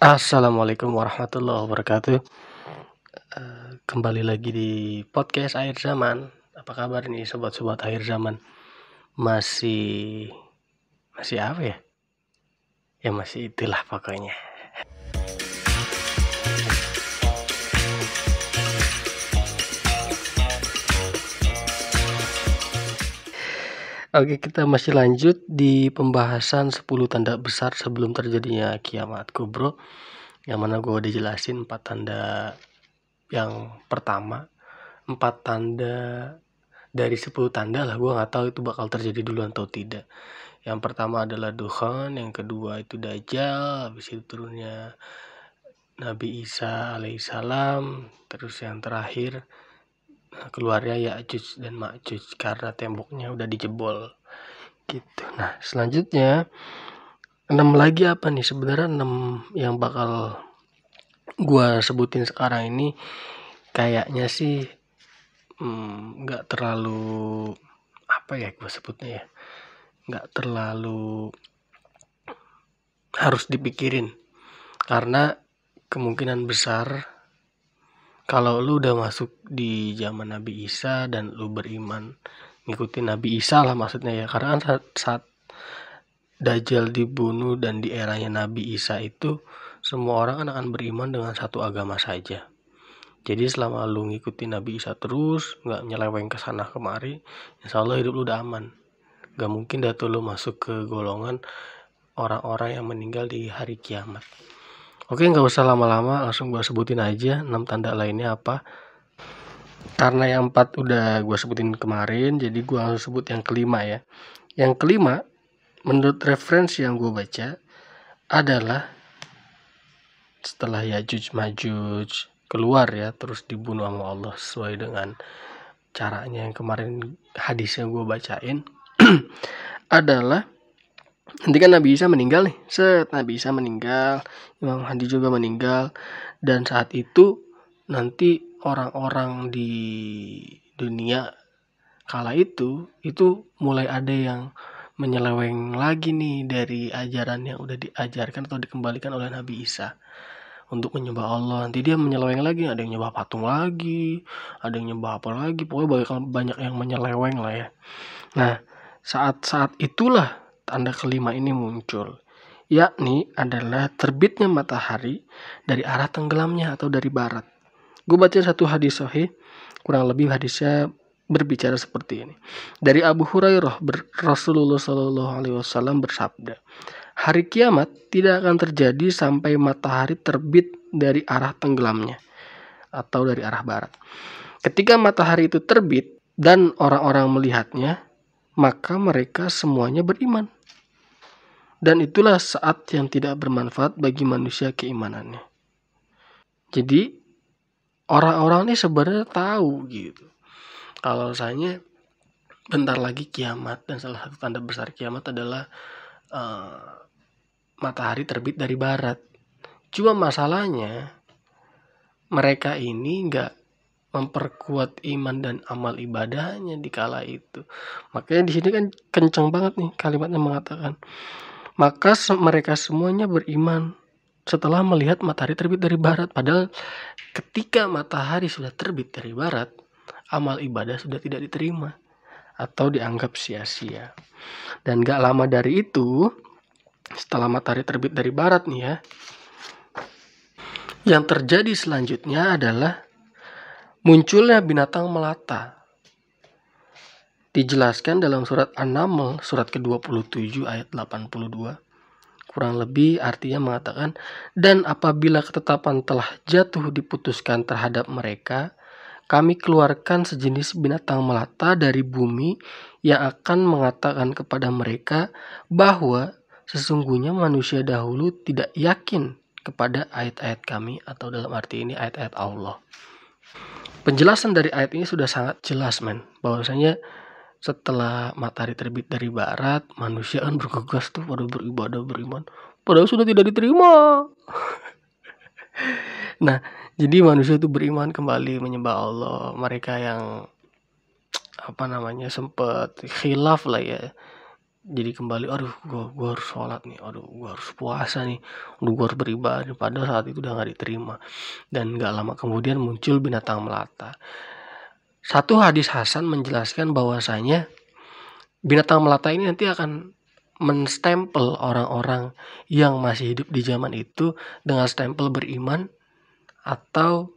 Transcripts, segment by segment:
Assalamualaikum warahmatullahi wabarakatuh. Eh, kembali lagi di podcast akhir zaman. Apa kabar nih sobat-sobat akhir zaman? Masih masih apa ya? Ya masih itulah pokoknya. Oke, kita masih lanjut di pembahasan 10 tanda besar sebelum terjadinya kiamat kubro. Yang mana gue udah jelasin 4 tanda yang pertama. 4 tanda dari 10 tanda lah gue nggak tahu itu bakal terjadi dulu atau tidak. Yang pertama adalah Duhan, yang kedua itu Dajjal, habis itu turunnya Nabi Isa alaihissalam, terus yang terakhir keluarnya Ya'juj dan Ma'juj karena temboknya udah dijebol. Gitu. Nah, selanjutnya enam lagi apa nih? Sebenarnya enam yang bakal gua sebutin sekarang ini kayaknya sih hmm, nggak hmm, terlalu apa ya gua sebutnya ya? Nggak terlalu harus dipikirin. Karena kemungkinan besar kalau lu udah masuk di zaman Nabi Isa dan lu beriman ngikutin Nabi Isa lah maksudnya ya karena kan saat, saat Dajjal dibunuh dan di eranya Nabi Isa itu semua orang kan akan beriman dengan satu agama saja. Jadi selama lu ngikutin Nabi Isa terus nggak nyeleweng ke sana kemari insya Allah hidup lu udah aman. Gak mungkin dah tuh lu masuk ke golongan orang-orang yang meninggal di hari kiamat Oke nggak usah lama-lama langsung gue sebutin aja 6 tanda lainnya apa. Karena yang empat udah gue sebutin kemarin jadi gue langsung sebut yang kelima ya. Yang kelima menurut referensi yang gue baca adalah setelah Yajuj Majuj keluar ya terus dibunuh sama Allah sesuai dengan caranya yang kemarin hadis yang gue bacain adalah nanti kan Nabi Isa meninggal nih. Set Nabi Isa meninggal Imam Hadi juga meninggal. Dan saat itu nanti orang-orang di dunia kala itu itu mulai ada yang menyeleweng lagi nih dari ajaran yang udah diajarkan atau dikembalikan oleh Nabi Isa. Untuk menyembah Allah. Nanti dia menyeleweng lagi. Ada yang nyembah patung lagi. Ada yang nyembah apa lagi. Pokoknya banyak banyak yang menyeleweng lah ya. Nah saat-saat itulah tanda kelima ini muncul, yakni adalah terbitnya matahari dari arah tenggelamnya atau dari barat. Gue baca satu hadis sahih, kurang lebih hadisnya berbicara seperti ini. Dari Abu Hurairah, Rasulullah Shallallahu Alaihi Wasallam bersabda, hari kiamat tidak akan terjadi sampai matahari terbit dari arah tenggelamnya atau dari arah barat. Ketika matahari itu terbit dan orang-orang melihatnya, maka mereka semuanya beriman. Dan itulah saat yang tidak bermanfaat bagi manusia keimanannya. Jadi orang-orang ini sebenarnya tahu gitu. Kalau saya bentar lagi kiamat dan salah satu tanda besar kiamat adalah uh, matahari terbit dari barat. Cuma masalahnya mereka ini nggak memperkuat iman dan amal ibadahnya di kala itu. Makanya di sini kan kenceng banget nih kalimatnya mengatakan maka mereka semuanya beriman setelah melihat matahari terbit dari barat. Padahal ketika matahari sudah terbit dari barat, amal ibadah sudah tidak diterima atau dianggap sia-sia. Dan gak lama dari itu, setelah matahari terbit dari barat nih ya, yang terjadi selanjutnya adalah munculnya binatang melata dijelaskan dalam surat An-Naml surat ke-27 ayat 82. Kurang lebih artinya mengatakan dan apabila ketetapan telah jatuh diputuskan terhadap mereka, kami keluarkan sejenis binatang melata dari bumi yang akan mengatakan kepada mereka bahwa sesungguhnya manusia dahulu tidak yakin kepada ayat-ayat kami atau dalam arti ini ayat-ayat Allah. Penjelasan dari ayat ini sudah sangat jelas men bahwasanya setelah matahari terbit dari barat, manusia kan bergegas tuh pada beribadah beriman. Padahal sudah tidak diterima. nah, jadi manusia itu beriman kembali menyembah Allah. Mereka yang apa namanya sempat khilaf lah ya jadi kembali aduh gue gue harus sholat nih aduh gue harus puasa nih aduh gue harus beribadah padahal saat itu udah gak diterima dan gak lama kemudian muncul binatang melata satu hadis Hasan menjelaskan bahwasanya binatang melata ini nanti akan menstempel orang-orang yang masih hidup di zaman itu dengan stempel beriman atau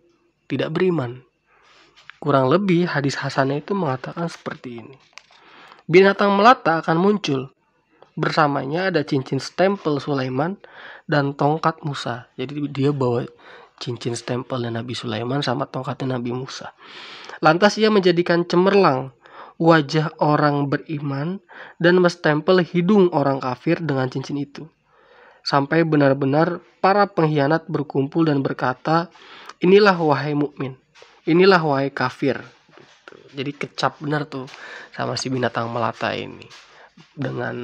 tidak beriman. Kurang lebih hadis Hasannya itu mengatakan seperti ini. Binatang melata akan muncul. Bersamanya ada cincin stempel Sulaiman dan tongkat Musa. Jadi dia bawa cincin stempel Nabi Sulaiman sama tongkatnya Nabi Musa. Lantas ia menjadikan cemerlang wajah orang beriman dan mestempel hidung orang kafir dengan cincin itu. Sampai benar-benar para pengkhianat berkumpul dan berkata, inilah wahai mukmin, inilah wahai kafir. Gitu. Jadi kecap benar tuh sama si binatang melata ini dengan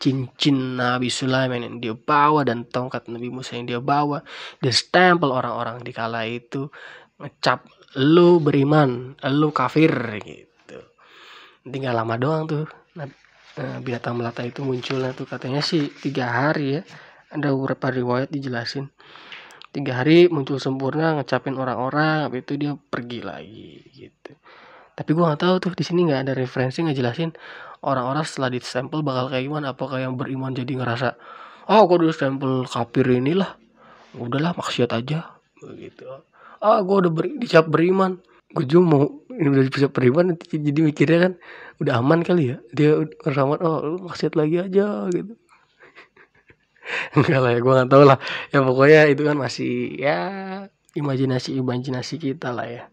cincin Nabi Sulaiman yang dia bawa dan tongkat Nabi Musa yang dia bawa dia stempel orang-orang di kala itu ngecap lu beriman lu kafir gitu. Tinggal lama doang tuh. Eh, binatang melata itu munculnya tuh. Katanya sih tiga hari ya. Ada beberapa riwayat dijelasin. Tiga hari muncul sempurna ngecapin orang-orang habis itu dia pergi lagi gitu tapi gua nggak tahu tuh di sini nggak ada referensi ngejelasin orang-orang setelah stempel bakal kayak gimana. Apakah yang beriman jadi ngerasa oh kok dulu stempel kafir inilah. Udahlah maksiat aja. Begitu. Ah gua udah beri, dicap beriman. Gue juga mau ini udah bisa beriman jadi mikirnya kan udah aman kali ya. Dia ramat oh lu maksiat lagi aja gitu. Enggak lah ya gue nggak tahu lah. Ya pokoknya itu kan masih ya imajinasi imajinasi kita lah ya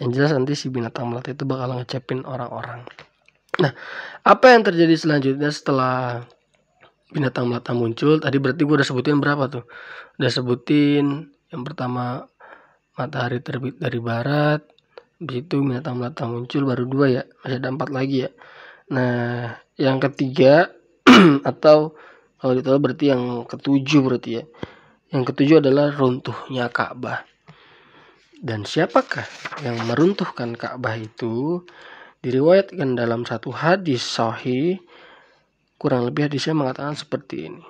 yang jelas nanti si binatang melata itu bakal ngecepin orang-orang nah apa yang terjadi selanjutnya setelah binatang melata muncul tadi berarti gue udah sebutin berapa tuh udah sebutin yang pertama matahari terbit dari barat Begitu binatang-binatang muncul baru dua ya, masih ada empat lagi ya. Nah, yang ketiga atau kalau gitu berarti yang ketujuh berarti ya. Yang ketujuh adalah runtuhnya Ka'bah. Dan siapakah yang meruntuhkan Ka'bah itu? Diriwayatkan dalam satu hadis sahih kurang lebih hadisnya mengatakan seperti ini.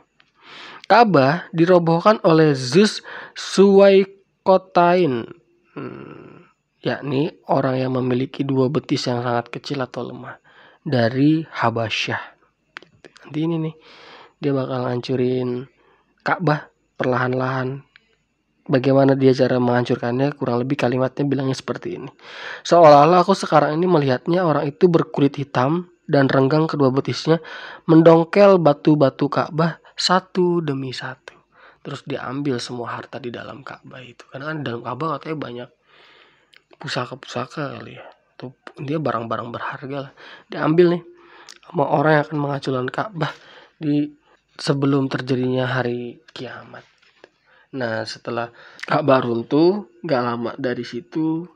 Ka'bah dirobohkan oleh Zeus Suwaikotain. Hmm, yakni orang yang memiliki dua betis yang sangat kecil atau lemah dari Habasyah. Nanti ini nih dia bakal ngancurin Ka'bah perlahan-lahan. Bagaimana dia cara menghancurkannya? Kurang lebih kalimatnya bilangnya seperti ini. Seolah-olah aku sekarang ini melihatnya orang itu berkulit hitam dan renggang kedua betisnya mendongkel batu-batu Ka'bah satu demi satu. Terus diambil semua harta di dalam Ka'bah itu. Karena kan di dalam Ka'bah katanya banyak pusaka-pusaka kali ya tuh dia barang-barang berharga lah diambil nih sama orang yang akan menghancurkan Ka'bah di sebelum terjadinya hari kiamat nah setelah Ka'bah runtuh gak lama dari situ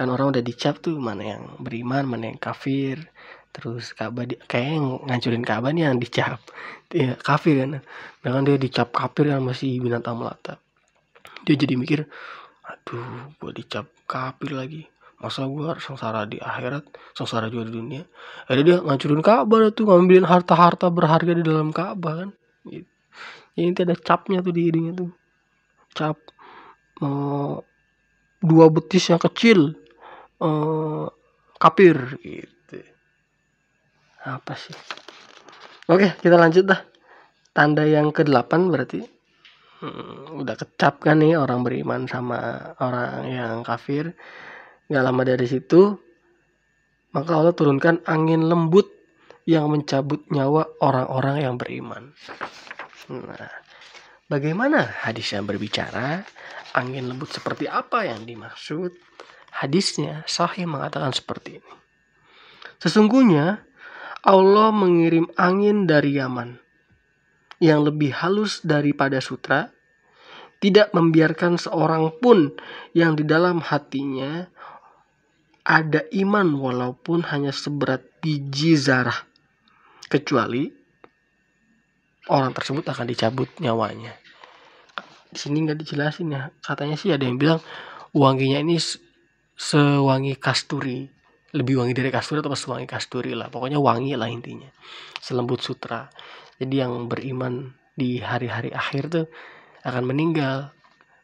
kan orang udah dicap tuh mana yang beriman mana yang kafir. Terus Ka'bah di, kayak ngancurin Ka'bah nih yang dicap. Ya kafir kan. Dengan dia dicap kafir yang masih binatang melata. Dia jadi mikir aduh gue dicap kafir lagi. Masa gue harus sengsara di akhirat sengsara juga di dunia? Ada dia ngancurin Ka'bah tuh ngambilin harta-harta berharga di dalam Ka'bah kan. Gitu. ini ada capnya tuh di hidungnya tuh cap uh, dua betis yang kecil uh, kafir gitu. Apa sih? Oke kita lanjut dah. Tanda yang ke delapan berarti hmm, udah kecap kan nih orang beriman sama orang yang kafir. Nggak lama dari situ maka Allah turunkan angin lembut yang mencabut nyawa orang-orang yang beriman. Nah bagaimana hadis yang berbicara? Angin lembut seperti apa yang dimaksud? Hadisnya sahih mengatakan seperti ini. Sesungguhnya Allah mengirim angin dari Yaman yang lebih halus daripada sutra, tidak membiarkan seorang pun yang di dalam hatinya ada iman walaupun hanya seberat biji zarah. Kecuali orang tersebut akan dicabut nyawanya. Di sini nggak dijelasin ya. Katanya sih ada yang bilang wanginya ini sewangi kasturi. lebih wangi dari kasturi atau sewangi kasturi lah pokoknya wangi lah intinya selembut sutra jadi yang beriman di hari-hari akhir tuh akan meninggal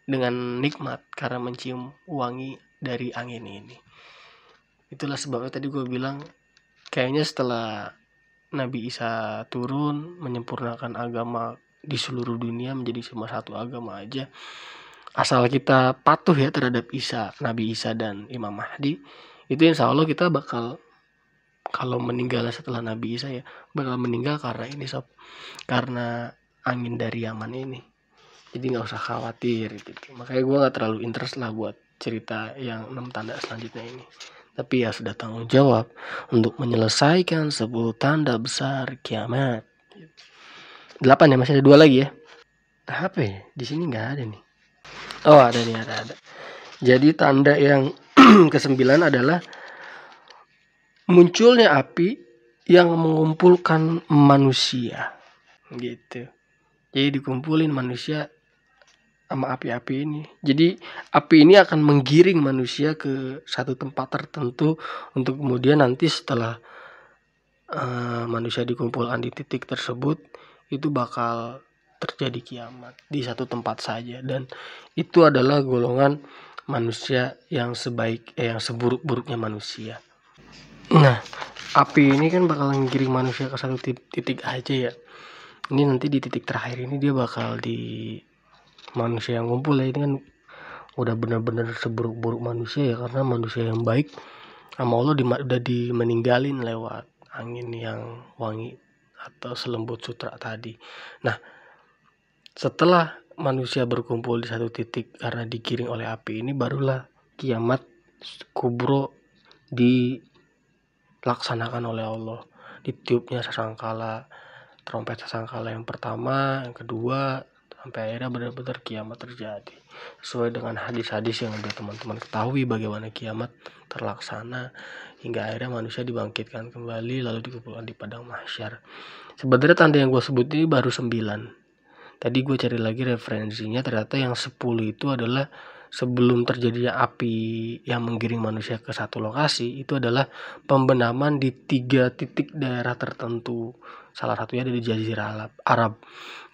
dengan nikmat karena mencium wangi dari angin ini itulah sebabnya tadi gue bilang kayaknya setelah Nabi Isa turun menyempurnakan agama di seluruh dunia menjadi cuma satu agama aja. Asal kita patuh ya terhadap Isa Nabi Isa dan Imam Mahdi itu insya Allah kita bakal kalau meninggal setelah Nabi Isa ya bakal meninggal karena ini sob. Karena angin dari Yaman ini. Jadi nggak usah khawatir gitu. Makanya gue nggak terlalu interest lah buat cerita yang enam tanda selanjutnya ini tapi ya sudah tanggung jawab untuk menyelesaikan 10 tanda besar kiamat. Delapan ya masih ada dua lagi ya. Apa ya? Di sini nggak ada nih. Oh ada nih ada ada. Jadi tanda yang kesembilan adalah munculnya api yang mengumpulkan manusia. Gitu. Jadi dikumpulin manusia sama api-api ini jadi api ini akan menggiring manusia ke satu tempat tertentu untuk kemudian nanti setelah uh, manusia dikumpulkan di titik tersebut itu bakal terjadi kiamat di satu tempat saja dan itu adalah golongan manusia yang sebaik eh, yang seburuk-buruknya manusia. Nah, api ini kan bakal ngiring manusia ke satu titik aja ya. Ini nanti di titik terakhir ini dia bakal di manusia yang ngumpul ya ini kan udah benar-benar seburuk-buruk manusia ya karena manusia yang baik sama Allah di, udah dimeninggalin lewat angin yang wangi atau selembut sutra tadi. Nah, setelah manusia berkumpul di satu titik karena digiring oleh api ini barulah kiamat kubro dilaksanakan oleh Allah ditiupnya sasangkala trompet sasangkala yang pertama yang kedua sampai akhirnya benar-benar kiamat terjadi. Sesuai dengan hadis-hadis yang udah teman-teman ketahui bagaimana kiamat terlaksana hingga akhirnya manusia dibangkitkan kembali lalu dikumpulkan di padang mahsyar. Sebenarnya tanda yang gue sebut ini baru sembilan. Tadi gue cari lagi referensinya ternyata yang 10 itu adalah sebelum terjadinya api yang menggiring manusia ke satu lokasi itu adalah pembenaman di tiga titik daerah tertentu. Salah satunya ada di Jazirah Arab.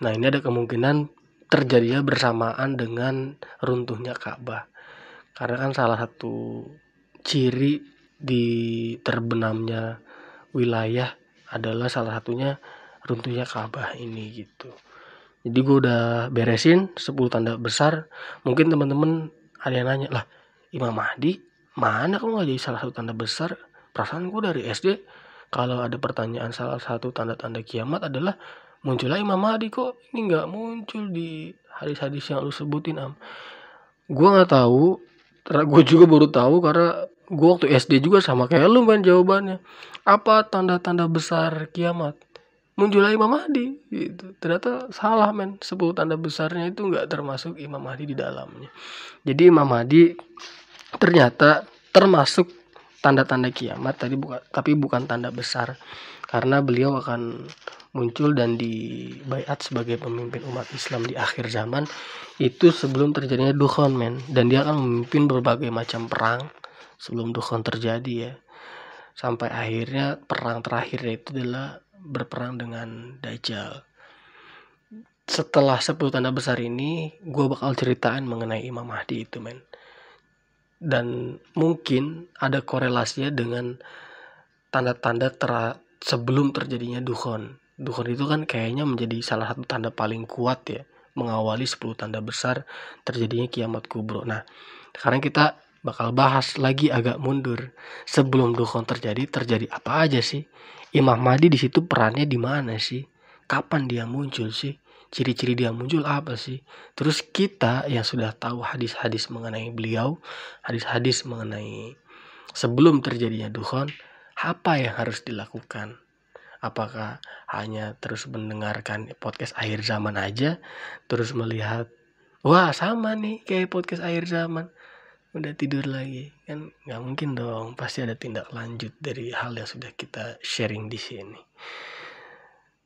Nah ini ada kemungkinan terjadinya bersamaan dengan runtuhnya Ka'bah. Karena kan salah satu ciri di terbenamnya wilayah adalah salah satunya runtuhnya Ka'bah ini gitu. Jadi gue udah beresin 10 tanda besar. Mungkin teman-teman ada yang nanya lah Imam Mahdi mana kok nggak jadi salah satu tanda besar? Perasaan gue dari SD kalau ada pertanyaan salah satu tanda-tanda kiamat adalah muncullah Imam Mahdi kok ini nggak muncul di hadis-hadis yang lu sebutin am gue nggak tahu gue juga baru tahu karena gue waktu SD juga sama kayak lu kan jawabannya apa tanda-tanda besar kiamat muncullah Imam Mahdi gitu. Ternyata salah men. 10 tanda besarnya itu nggak termasuk Imam Mahdi di dalamnya. Jadi Imam Mahdi ternyata termasuk tanda-tanda kiamat tadi bukan tapi bukan tanda besar karena beliau akan muncul dan dibaiat sebagai pemimpin umat Islam di akhir zaman itu sebelum terjadinya dukhon men dan dia akan memimpin berbagai macam perang sebelum dukhon terjadi ya sampai akhirnya perang terakhirnya itu adalah berperang dengan Dajjal. Setelah 10 tanda besar ini, gue bakal ceritain mengenai Imam Mahdi itu, men. Dan mungkin ada korelasinya dengan tanda-tanda ter sebelum terjadinya Dukhon. Dukhon itu kan kayaknya menjadi salah satu tanda paling kuat ya, mengawali 10 tanda besar terjadinya kiamat kubro. Nah, sekarang kita bakal bahas lagi agak mundur. Sebelum Dukhon terjadi, terjadi apa aja sih? Imam Mahdi di situ perannya di mana sih? Kapan dia muncul sih? Ciri-ciri dia muncul apa sih? Terus kita yang sudah tahu hadis-hadis mengenai beliau, hadis-hadis mengenai sebelum terjadinya dukhon, apa yang harus dilakukan? Apakah hanya terus mendengarkan podcast akhir zaman aja, terus melihat, wah sama nih kayak podcast akhir zaman, udah tidur lagi kan nggak mungkin dong pasti ada tindak lanjut dari hal yang sudah kita sharing di sini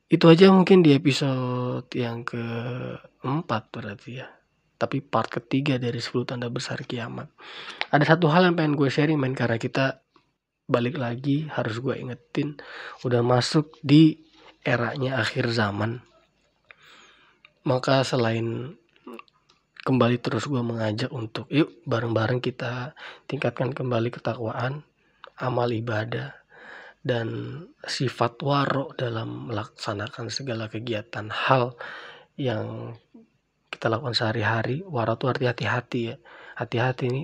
itu aja mungkin di episode yang keempat berarti ya. Tapi part ketiga dari 10 tanda besar kiamat. Ada satu hal yang pengen gue sharing main karena kita balik lagi harus gue ingetin udah masuk di eranya akhir zaman. Maka selain kembali terus gue mengajak untuk yuk bareng-bareng kita tingkatkan kembali ketakwaan amal ibadah dan sifat waro dalam melaksanakan segala kegiatan hal yang kita lakukan sehari-hari. Waro itu arti hati-hati ya. Hati-hati ini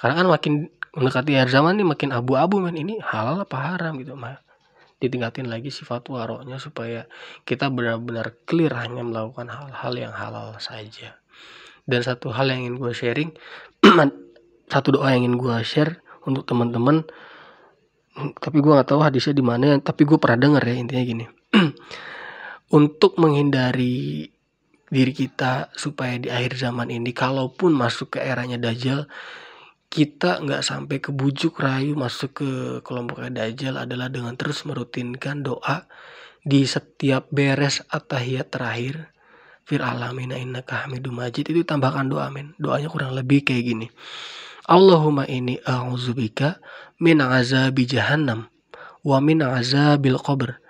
karena kan makin mendekati akhir zaman nih makin abu-abu men. Ini halal apa haram gitu mah ditingkatin lagi sifat waronya supaya kita benar-benar clear hanya melakukan hal-hal yang halal saja. Dan satu hal yang ingin gue sharing satu doa yang ingin gue share untuk teman-teman tapi gue nggak tahu hadisnya di mana tapi gue pernah dengar ya intinya gini. Untuk menghindari diri kita supaya di akhir zaman ini kalaupun masuk ke eranya dajjal kita nggak sampai ke bujuk rayu masuk ke kelompok dajjal adalah dengan terus merutinkan doa di setiap beres atahiyat terakhir. Fir alamina innaka hamidum majid. Itu tambahkan doa men doanya kurang lebih kayak gini Allahumma ini a'udzubika min azabi jahannam wa min azabil qabr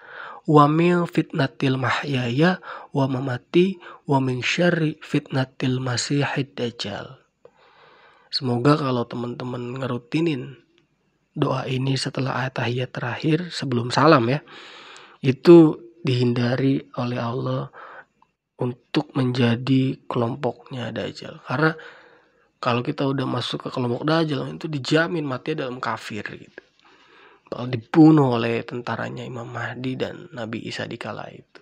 wa min fitnatil mahyaya wa mamati wa min syarri fitnatil masihid dajjal. Semoga kalau teman-teman ngerutinin doa ini setelah ayat tahiyat terakhir sebelum salam ya, itu dihindari oleh Allah untuk menjadi kelompoknya Dajjal. Karena kalau kita udah masuk ke kelompok dajjal itu dijamin mati dalam kafir gitu. Bakal dibunuh oleh tentaranya Imam Mahdi dan Nabi Isa di kala itu.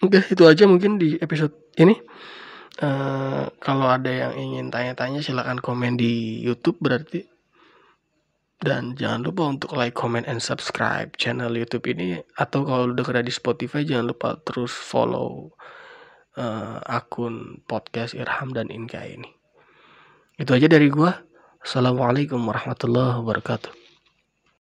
Oke itu aja mungkin di episode ini. Uh, kalau ada yang ingin tanya-tanya silahkan komen di YouTube berarti. Dan jangan lupa untuk like, comment, and subscribe channel YouTube ini. Atau kalau udah kena di Spotify jangan lupa terus follow uh, akun podcast Irham dan Inka ini. Itu aja dari gua. Assalamualaikum warahmatullahi wabarakatuh.